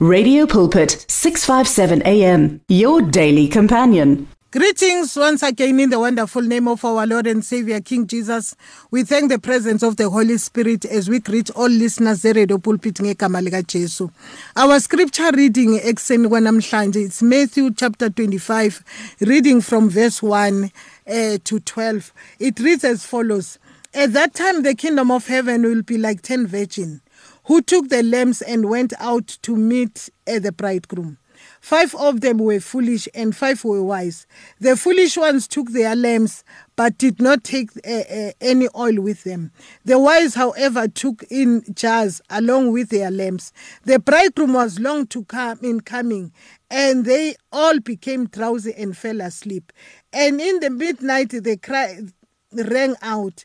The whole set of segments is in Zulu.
Radio Pulpit 657 AM your daily companion. Greetings once again in the wonderful name of our Lord and Savior King Jesus. We thank the presence of the Holy Spirit as we greet all listeners zeRadio Pulpit ngegama lika Jesu. Our scripture reading ekseni it's Matthew chapter 25 reading from verse 1 uh, to 12. It reads as follows: At that time the kingdom of heaven will be like 10 virgins who took the lambs and went out to meet uh, the bridegroom. Five of them were foolish and five were wise. The foolish ones took their lambs but did not take uh, uh, any oil with them. The wise, however, took in jars along with their lambs. The bridegroom was long to come in coming, and they all became drowsy and fell asleep. And in the midnight they cried, rang out,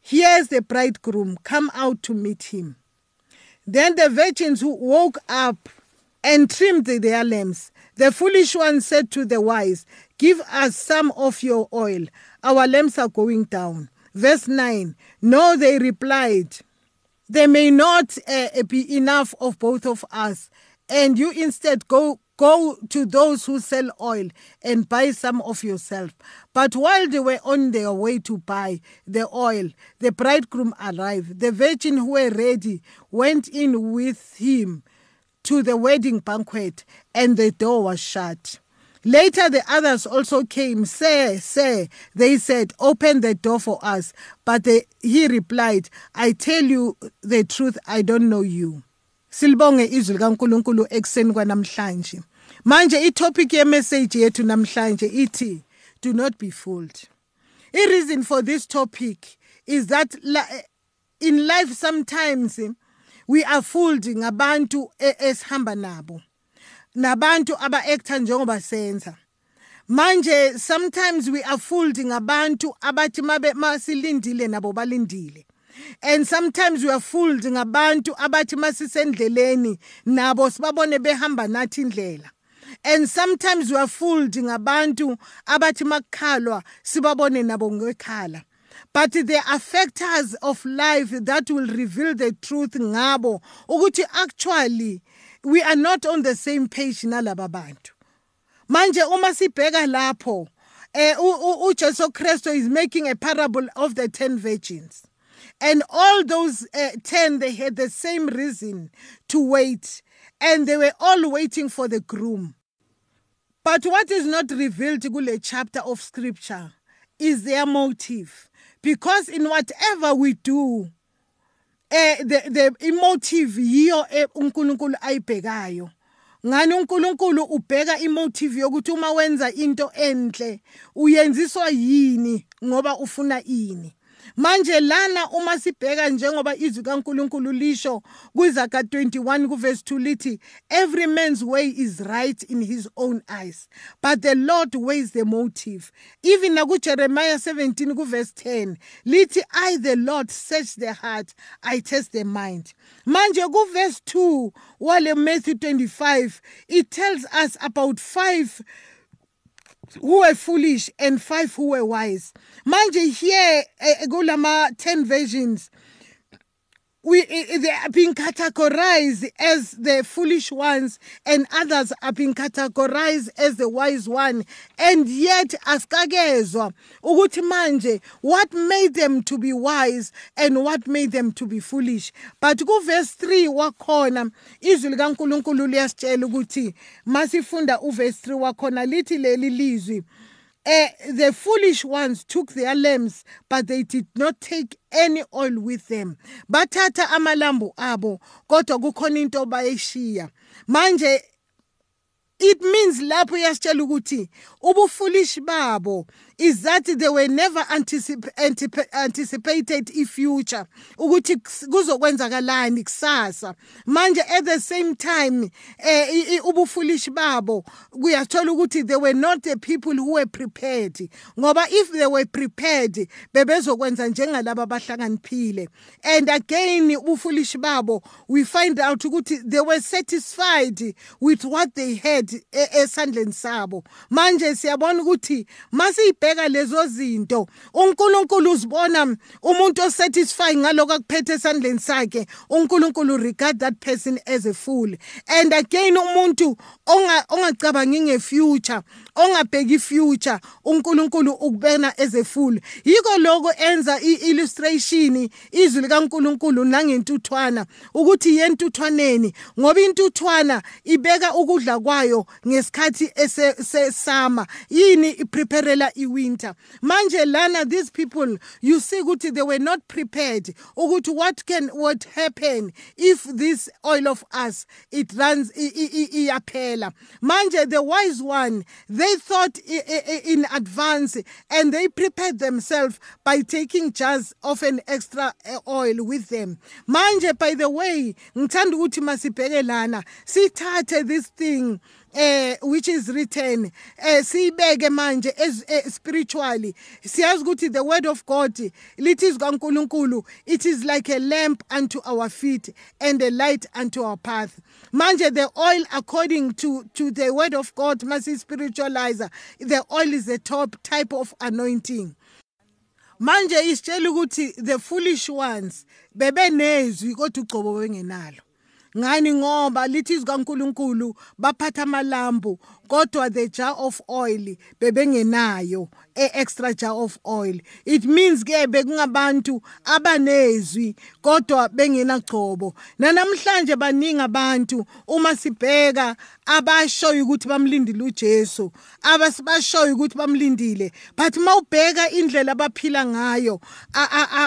Here's the bridegroom, come out to meet him. Then the virgins who woke up and trimmed their lamps. The foolish one said to the wise, Give us some of your oil. Our lamps are going down. Verse 9 No, they replied, There may not uh, be enough of both of us, and you instead go Go to those who sell oil and buy some of yourself. But while they were on their way to buy the oil, the bridegroom arrived. The virgin who were ready went in with him to the wedding banquet, and the door was shut. Later, the others also came. Sir, sir, they said, open the door for us. But they, he replied, I tell you the truth, I don't know you. Silibonge izwi likaNkuluNkulu ekseni kwanamhlanje. Manje itopic yemessage yethu namhlanje ithi do not be fooled. I reason for this topic is that in life sometimes we are fooled ngabantu esihamba nabo nabantu aba-acta njengoba senza. Manje sometimes we are fooled ngabantu abathi masilindile nabo balindile. And sometimes we are fooled ngabantu abathi masisendleleni nabo sibabone behamba nathi indlela. And sometimes we are fooled ngabantu abathi makukhalwa sibabone nabo ngekhala but there are factors of life that will reveal the truth ngabo ukuthi actually we are not on the same page nalaba bantu. Manje uma sibheka lapho eh uJesu Kristo is making a parable of the 10 virgins and all those uh, 10 they had the same reason to wait. And they were all waiting for the groom. But what is not revealed kule chapter of scripture is their motive. Because in whatever we do eh the the emotive yiyo uNkulunkulu ayibhekayo. Ngani uNkulunkulu ubheka emotive yokuthi uma wenza into enhle uyenziswa yini ngoba ufuna ini? Manje lana uma sibheka njengoba izwi kaNkuluNkulu lisho kwizaga 21 kuverse 2 lithi every man's way is right in his own eyes but the Lord weighs the motive. Even nakuJeremiah 17 kuverse 10 lithi I the Lord search the heart I test the mind. Manje kuverse 2 wale Matthew 25 it tells us about five who were foolish and five who were wise. Manje here eh, eh, kulama 10 versions we they are being categorized as the foolish ones and others are being categorized as the wise one. And yet asikakezwa ukuthi manje what made them to be wise and what made them to be foolish? But ku verse 3 wakhona izwi likaNkuluNkulu liyasitshela ukuthi masifunda u verse 3 wakhona lithi leli lizwi Uh, the foolish ones took their lamps, but they did not take any oil with them. Bathatha amalambu abo, kodwa kukhona into bayishiya. Manje it means lapho yasitshela ukuthi ubufoolish babo is that they were never anticip antip anticipated i-future ukuthi kuzokwenzakalani kusasa. Manje at the same time eh ubufoolish babo kuyathola ukuthi they were not the people who were prepared. Ngoba if they were prepared bebezokwenza njengalabo abahlakaniphile and again ubufoolish babo we find out ukuthi they were satisfied with what they had esandleni sabo. Manje siyabona ukuthi masiyibheka lezo zinto. uNkulunkulu uzibona umuntu osatisfy ngaloko akuphethe esandleni sakhe. uNkulunkulu regard that person as a fool. And again umuntu ongacabangi ngefuture ongabheki future uNkulunkulu ukubena fool. Yiko lokho enza iillustration izwi likaNkulunkulu nangentuthwana ukuthi yentuthwaneni ngoba intuthwana ibeka ukudla kwayo ngesikhathi esesama yini ipreparela iwinter. Manje lana these people you see ukuthi they were not prepared ukuthi what can what happen if this oil of us it runs iyaphela. Manje the wise one they thought in advance and they prepared themselves by taking jars of an extra uh, oil with them. Manje by the way ngithanda ukuthi masibheke lana sithathe this thing eh which is written eh siyibeke manje eh, spiritually. Siyazi ukuthi the word of God lithi kaNkuluNkulu it is like a lamp unto our feet and a light unto our path. Manje the oil according to to the word of God must spiritualize the oil is the top type of anointing. Manje isitshela ukuthi the foolish ones bebenezwi kodwa ugcobo bengenalo ngani ngoba lithi izikaNkuluNkulu baphatha amalambu kodwa the jar of oil bebengenayo e-extra jar of oil. It means ke bekungabantu abanezwi kodwa bengenagcobo. Nanamhlanje baningi abantu uma sibheka abashoyo ukuthi bamlindile uJesu abasibashoyo ukuthi bamlindile. But mawubheka indlela abaphila ngayo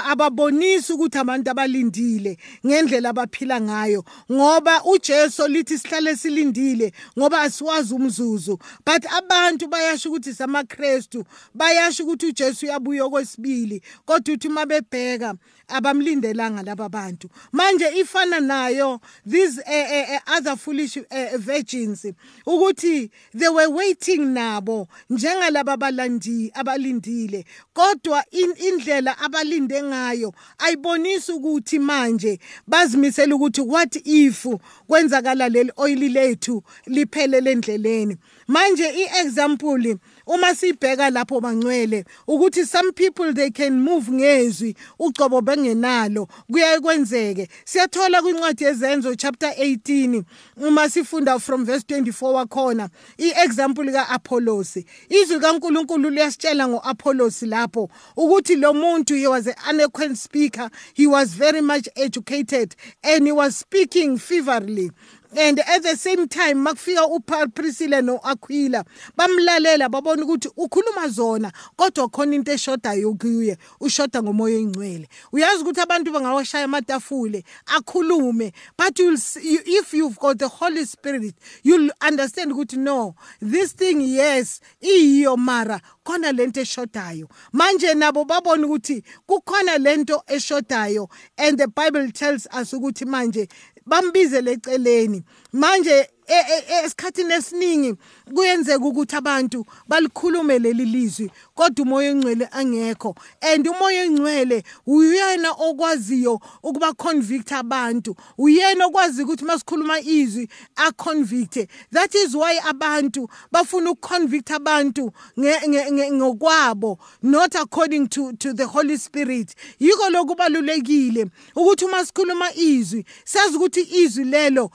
ababonisi ukuthi abantu abalindile ngendlela abaphila ngayo ngoba uJesu lithi sihlale silindile ngoba asiwazi umzuzu but abantu bayasho ukuthi samaKristu bayasho ukuthi uJesu uyabuya okwesibili kodwa uthi mabebheka abamlindelanga laba bantu. Manje ifana nayo these uh, uh, other foolish uh, virgins ukuthi they were waiting nabo njengalaba abalandi abalindile. Kodwa indlela abalinde ngayo ayibonisi ukuthi manje bazimisela ukuthi what if kwenzakala leli oil lethu liphelele endleleni manje iexample uma sibheka lapho bangcwele ukuthi some people they can move ngezwi ucobo bengenalo kuyaye kwenzeke. Siyathola kwincwadi yezenzo chapter 18 uma sifunda from verse 24 wakhona iexample kaApollos. Izwi kaNkuluNkulu liyasitshela ngoApollos lapho ukuthi lo muntu he was an eloquent speaker he was very much educated and he was speaking feverly. And at the same time makufika uPriscilla noAquila bamlalela babona ukuthi ukhuluma zona kodwa khona into eshodayo kuye ushoda ngomoya oyingcwele. Uyazi ukuthi abantu bangawashaya amatafule akhulume but you'll see, if you've got the holy spirit you'll understand ukuthi no this thing yes iyiyo mara khona lento eshodayo. Manje nabo babona ukuthi kukhona lento eshodayo and the bible tells us ukuthi manje bambize leceleni. Manje E, e, esikhathini esiningi kuyenzeka ukuthi abantu balikhulume leli lizwi kodwa umoya engcwele angekho. And umoya engcwele uyena okwaziyo ukuba convict abantu. Uyena okwazi ukuthi masikhuluma izwi a convict that is why abantu bafuna ukuconvict abantu ngokwabo not according to to the holy spirit. Yiko lokubalulekile ukuthi uma sikhuluma izwi sazi ukuthi izwi lelo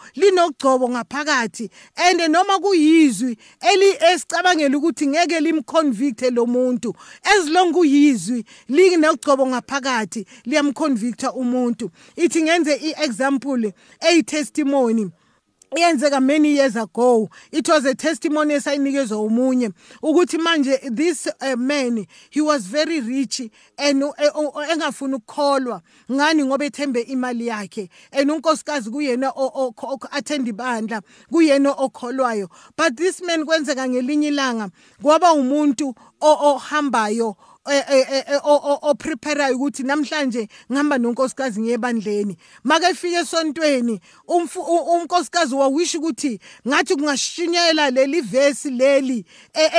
linogcobo ngaphakathi phakathi and noma kuyizwi eli esicabangela ukuthi ngeke limconvicte lo muntu as long kuyizwi linegcobo ngaphakathi liyamconvicta umuntu. Ithi ngenze iexample eyi iyenzeka many years ago. It was a testimony esayinikezwa umunye ukuthi manje this uh, man he was very rich and uh, engafuni ukukholwa ngani ngoba ethembe imali yakhe. And unkosikazi kuyena attend ibandla kuyena okholwayo. But this man kwenzeka ngelinye ilanga kwaba umuntu ohambayo opreparayo ukuthi namhlanje ngihamba nonkosikazi ngiyebandleni make fike esontweni unkosikazi wawisha ukuthi ngathi kungashinyela leli vesi leli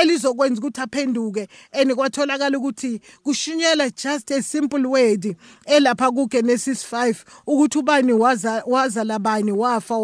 elizokwenza ukuthi aphenduke. And kwatholakala ukuthi kushinyela just a simple word elapha kuGenesis 5 ukuthi ubani waza waza labani wafa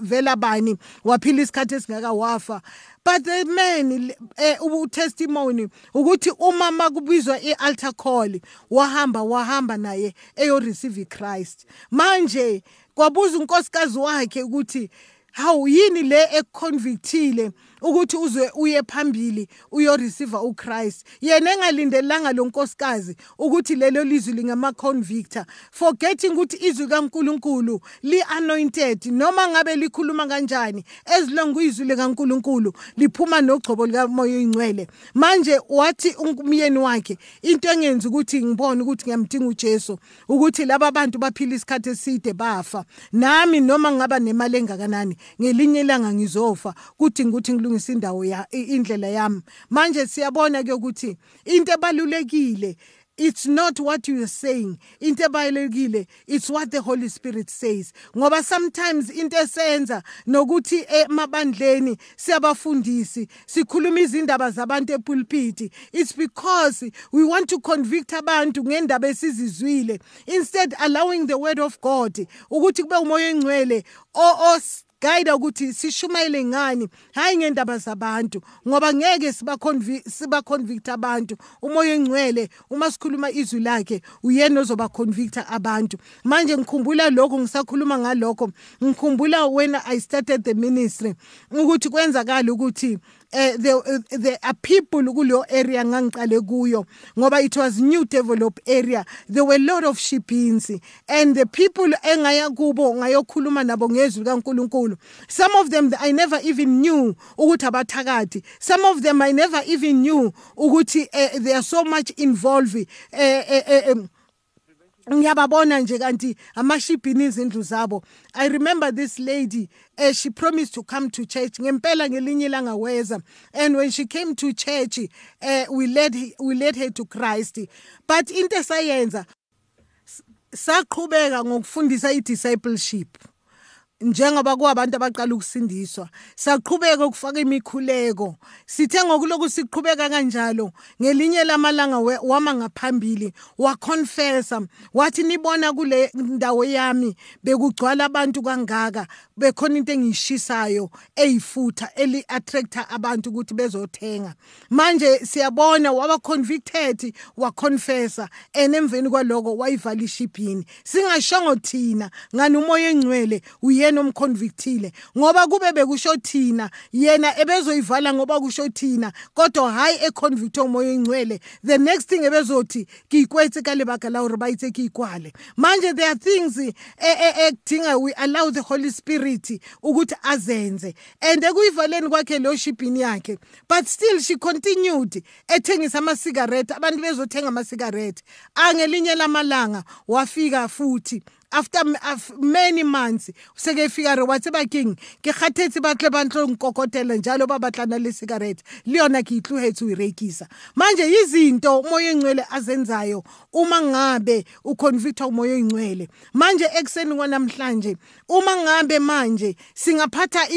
vela bani waphila isikhathi esingaka wafa. But the man eh utestimony ukuthi umama kubizwa ialtar call wahamba wahamba naye eyo receive Christ manje kwabuza unkosikazi wakhe ukuthi hawu yini le econvictile ukuthi uze uye phambili uyoreceive uChrist. Yena engalindelanga lo nkosikazi ukuthi lelo lizwi lingama convictor forgetting ukuthi izwi kaNkuluNkulu li anointed noma ngabe likhuluma kanjani ezilonga izwi likaNkuluNkulu liphuma nogcobo likamoya oyingcwele manje wathi umyeni wakhe into engenza ukuthi ngibone ukuthi ngiyamdinga uJesu ukuthi laba bantu baphila isikhathi eside bafa. Nami noma ngaba nemali engakanani ngelinye ilanga ngizofa kudinga ukuthi ngilungise indawo ya indlela yami. Manje siyabona ke ukuthi into ebalulekile it's not what you are saying. Into ebalekile it's what the holy spirit says. Ngoba sometimes into esenza nokuthi emabandleni siyabafundisi sikhuluma izindaba zabantu epulpit it's because we want to convict abantu ngendaba esizizwile. Instead allowing the word of god ukuthi kube umoya engcwele o guide ukuthi sishumayele ngani. Hayi ngendaba zabantu ngoba ngeke siba siba convict abantu. Umoya engcwele uma sikhuluma izwi lakhe uyena ozoba convict abantu. Manje ngikhumbula lokho ngisakhuluma ngalokho. Ngikhumbula when i started the ministry ukuthi kwenzakala ukuthi uh, there, uh, there are people kuleyo area ngangiqale kuyo ngoba it was new develop area. There were a lot of sheepins and the people engaya kubo ngayokhuluma nabo ngezwi kaNkuluNkulu. Some of them i never even knew ukuthi abathakathi. Some of them i never even knew ukuthi uh, they are so much involved uh, uh, uh, um, ngiyababona nje kanti amashibhini izindlu zabo. I remember this lady uh, she promised to come to church ngempela ngelinye ilanga weza and when she came to church uh, we led we led her to Christ. But into esayenza saqhubeka ngokufundisa i discipleship njengoba kuwabantu abaqala ukusindiswa saqhubeka ukufaka imikhuleko. Sithe ngokuloku siqhubeka kanjalo. Ngelinye lamalanga wama ngaphambili waconfessa wathi nibona kule ndawo yami bekugcwala abantu kangaka bekhona into engiyishisayo eyifutha eli attractor abantu ukuthi bezothenga. Manje siyabona waba convicted waconfessa and emveni kwaloko wayivala ishipini singashongo thina ngani umoya engcwele uye yena omconvictile ngoba kube bekusho thina yena ebezoyivala ngoba kusho thina kodwa hayi econvict umoya engcwele the next thing ebezothi kikwetse ka lebaka la hore ba itse ke ikwale manje there are things ekudinga we allow the holy spirit ukuthi azenze. And ekuyivaleni kwakhe lo shipini yakhe but still she continued ethengisa ama cigarette abantu bezothenga ama cigarette angelinye lamalanga wafika futhi after many months seke fika re wa tseba keng ke kgathetse ba tle ba ntlo nkokotela njalo ba batlana le cigarette. Le yona ke itluhetse uyirekisa manje izinto umoya engcwele azenzayo uma ngabe uconvicta umoya engcwele manje ekseni kwanamhlanje uma ngabe manje singaphatha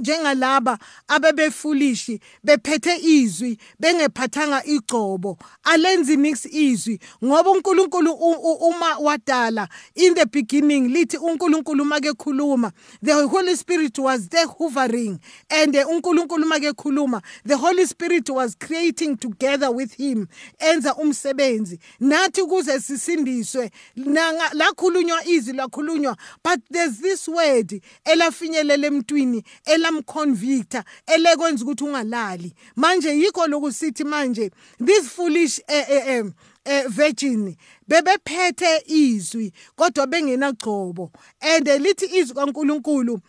njengalaba abebefulishi bephethe izwi bengephathanga igcobo. Alenzi mix izwi ngoba uNkulunkulu uma wadala in the beginning lithi uNkulunkulu make khuluma. The holy spirit was there hovering and uNkulunkulu make khuluma. The holy spirit was creating together with him enza umsebenzi. Nathi kuze sisindiswe lakhulunywa izwi lakhulunywa but there's this word elafinyelela emntwini elamconvicta elekwenza ukuthi ungalali. Manje yikho lokusithi manje this foolish eh, eh, eh, eh virgin bebephethe izwi kodwa bengenagcobo. And lithi izwi kaNkuluNkulu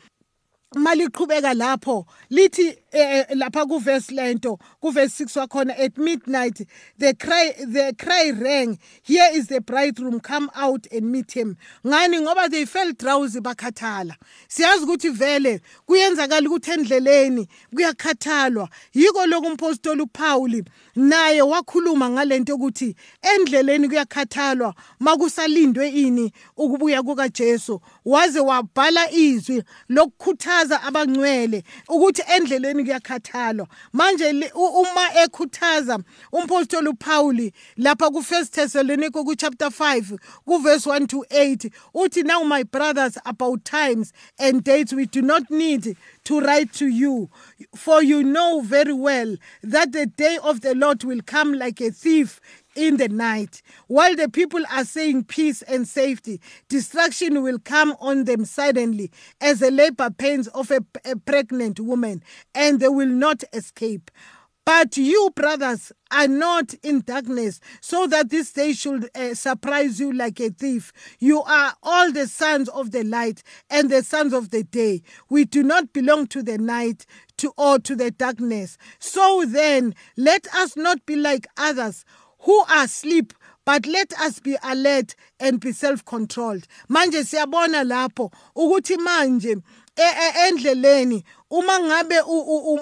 maliqhubeka lapho lithi eh, lapha kuverse lento kuverse 6 wakhona at midnight the cry the cry rang here is the bridegroom come out and meet him. Ngani? Ngoba they felt drowsy bakhathala. Siyazi ukuthi vele kuyenzakala ukuthi endleleni kuyakhathalwa. Yiko lokhu umpostoli uPaul naye wakhuluma ngalento ukuthi endleleni kuyakhathalwa makusalindwe ini ukubuya kukaJesu. Waze wabhala izwi lokukhuthaza ukhuthaza abangcwele ukuthi endleleni kuyakhathalwa. Manje uma ekhuthaza umpostoli uPaul lapha ku 1 Thessalonica ku chapter 5 ku verse 1 to 8 uthi now my brothers about times and dates we do not need to write to you for you know very well that the day of the Lord will come like a thief in the night. While the people are saying peace and safety, destruction will come on them suddenly as the labor pains of a, a pregnant woman, and they will not escape. But you, brothers, are not in darkness, so that this day should uh, surprise you like a thief. You are all the sons of the light and the sons of the day. We do not belong to the night to or to the darkness. So then, let us not be like others who are asleep but let us be alert and be self-controlled manje siyabona lapho ukuthi manje endleleni uma ngabe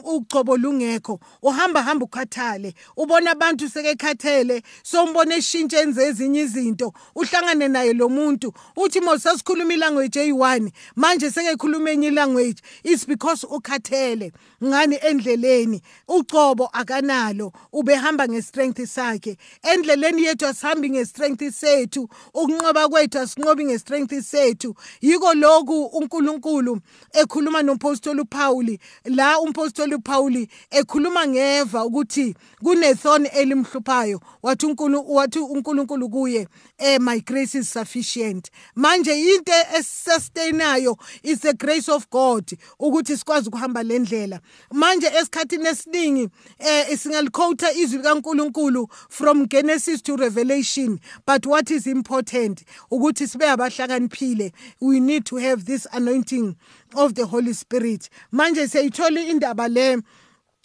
ugcobo lungekho uhamba hamba ukhathale. Ubona abantu sekekhathele sombona eshintshe enze ezinye izinto uhlangane naye lo muntu. Uthi mosasikhuluma ilanguage eyi1 manje sekekhuluma enye ilanguage is because ukhathele. Ngani endleleni? Ugcobo akanalo ubehamba ngestrength sakhe. Endleleni yethu asihambi ngestrength sethu ukunqoba kwethu asinqobi ngestrength sethu. Yiko lokhu uNkulunkulu ekhuluma nompostoli uPaul uPauli la umpostoli uPauli ekhuluma ngeva ukuthi kunethorn elimhluphayo wathi uNkulunkulu wathi uNkulunkulu kuye eh my grace is sufficient. Manje into esustainayo is the grace of God ukuthi sikwazi ukuhamba lendlela manje esikhathini esiningi eh singaliquote izwi likaNkulunkulu from Genesis to Revelation but what is important ukuthi sibe abahlakaniphile. We need to have this anointing of the Holy Spirit. Manje siyayithola indaba le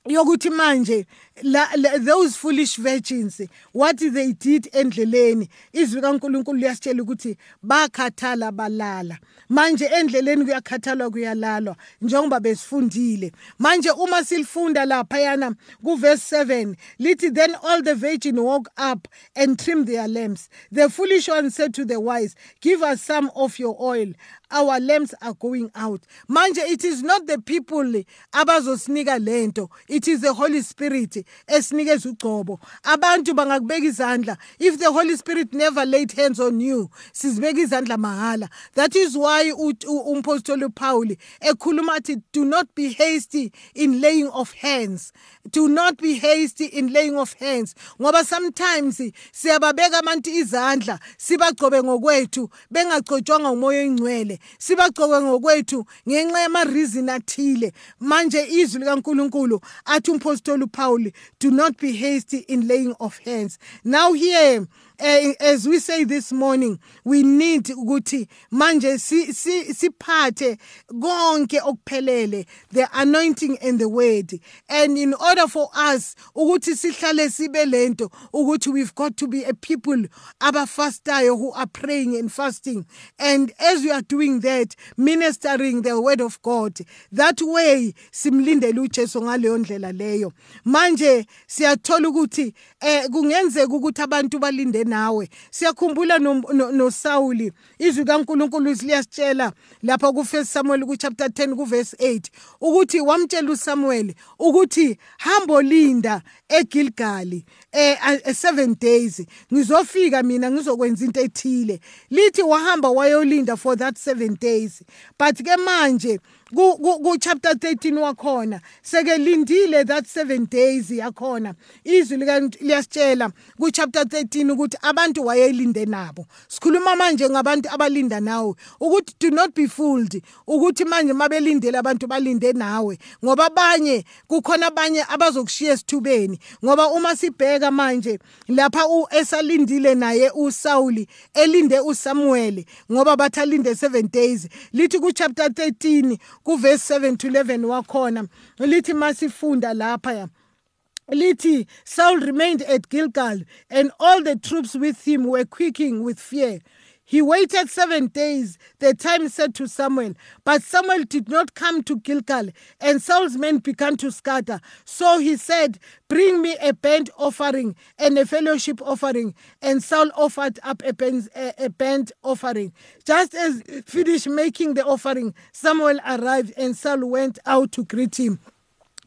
yokuthi manje la, la, those foolish virgins what they did endleleni izwi kaNkuluNkulu liyasitshela ukuthi bakhathala balala. Manje endleleni kuyakhathalwa kuyalalwa njengoba besifundile. Manje uma silifunda lapha yana ku verse 7 lithi then all the virgin woke up and trimmed their lamps. The foolish one said to the wise give us some of your oil. Our lamps are going out manje it is not the people abazosinika lento it is the holy spirit esinikeza ugcobo. Abantu bangakubeka izandla. If the holy spirit never laid hands on you sizibeka izandla mahala. That is why umpostoli uPaul ekhuluma athi do not be hasty in laying of hands. Do not be hasty in laying of hands. Ngoba sometimes siyababeka abantu izandla sibagcobe ngokwethu bengagcotshwanga umoya oyingcwele sibagcobe ngokwethu ngenxa yama reason athile. Manje izwi likaNkuluNkulu athi umpostoli uPaul do not be hasty in laying of hands. Now here as we say this morning we need ukuthi manje siphathe konke okuphelele the anointing and the word. And in order for us ukuthi sihlale sibe lento ukuthi we've got to be a people abafastayo who are praying and fasting. And as we are doing that ministering the word of God that way simlindele uJesu ngaleyo ndlela leyo. Manje siyathola ukuthi eh kungenzeka ukuthi abantu nawe. Siyakhumbula noSawuli izwi kaNkuluNkulu liyasitshela lapha ku 1 Samuel ku chapter 10 ku verse 8 ukuthi wamtshela uSamuel ukuthi hambo linda eGilgali eh 7 days. Ngizofika mina ngizokwenza into ethile. Lithi wahamba wayolinda for that 7 days. But ke manje ku chapter 13 wakhona. Sekelindile that 7 days yakhona. Izwi liyasitshela ku chapter 13 ukuthi abantu wayelinde nabo. Sikhuluma manje ngabantu abalinda nawe. Ukuthi do not be fooled ukuthi manje mabelindele abantu balinde nawe. Ngoba abanye kukhona abanye abazokushiya esithubeni. Ngoba uma sibheka manje lapha esalindile naye uSauli elinde uSamuel ngoba bathalinde 7 days. Lithi ku chapter 13 kuverse 7 to 11 wakhona. Lithi masifunda lapha ya lithi Saul remained at Gilgal and all the troops with him were quaking with fear He waited seven days, the time said to Samuel. But Samuel did not come to Gilgal, and Saul's men began to scatter. So he said, Bring me a burnt offering and a fellowship offering. And Saul offered up a burnt, a burnt offering. Just as finished making the offering, Samuel arrived, and Saul went out to greet him.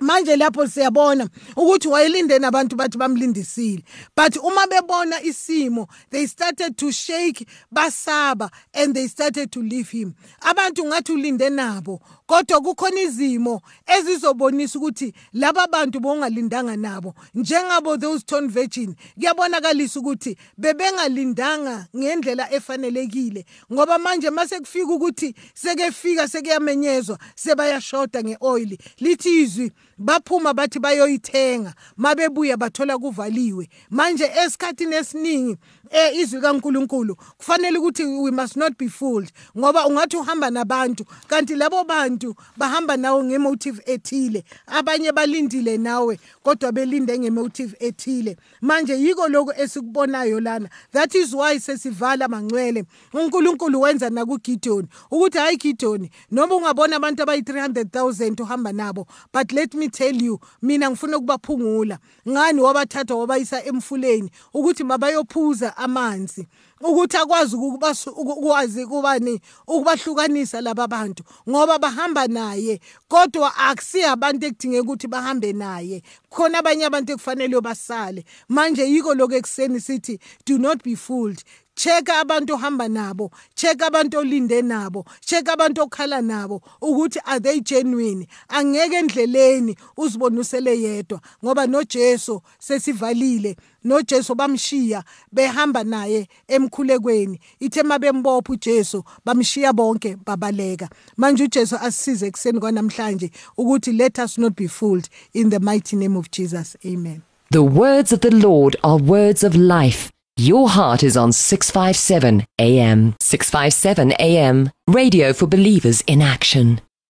Manje lapho siyabona ukuthi wayelinde nabantu bathi bamlindisile. But uma bebona isimo they started to shake basaba and they started to leave him. Abantu ngathi ulinde nabo kodwa kukhona izimo ezizobonisa ukuthi laba bantu bongalindanga nabo. Njengabo those torn virgin kuyabonakalisa ukuthi bebengalindanga ngendlela efanelekile. Ngoba manje mase kufika ukuthi sekefika sekuyamenyezwa sebayashoda ngeoil lithi izwi baphuma bathi bayoyithenga mabebuya bathola kuvaliwe. Manje esikhathini esiningi eh izwi kaNkuluNkulu kufanele ukuthi we must not be fooled ngoba ungathi uhamba nabantu kanti labo bantu bahamba nawo ngemotive ethile. Abanye balindile nawe kodwa belinde ngemotive ethile. Manje yiko lokho esikubonayo lana that is why sesivala mangcwele. uNkulunkulu wenza nakuGideon ukuthi hayi Gideon noma ungabona abantu abayi 300000 uhamba nabo but let me tell you mina ngifuna ukubaphungula. Ngani wabathatha wabayisa emfuleni ukuthi mabayophuza amanzi. Ukuthi akwazi ukwazi kubani ukubahlukanisa laba bantu ngoba bahamba naye kodwa akusiyo abantu ekudingeka ukuthi bahambe naye. Khona abanye abantu ekufanele basale. Manje yiko lokho ekuseni sithi do not be fooled. Cheka abantu ohamba nabo cheka abantu olinde nabo cheka abantu okhala nabo ukuthi are they genuine? Angeke endleleni uzibone usele yedwa ngoba noJesu sesivalile noJesu bamshiya behamba naye emkhulekweni ithe mabembopha uJesu bamshiya bonke babaleka manje uJesu asisize ekseni kwanamhlanje ukuthi let us not be fooled in the mighty name of Jesus amen The words of the Lord are words of life Your heart is on 657 AM. 657 AM, radio for believers in action.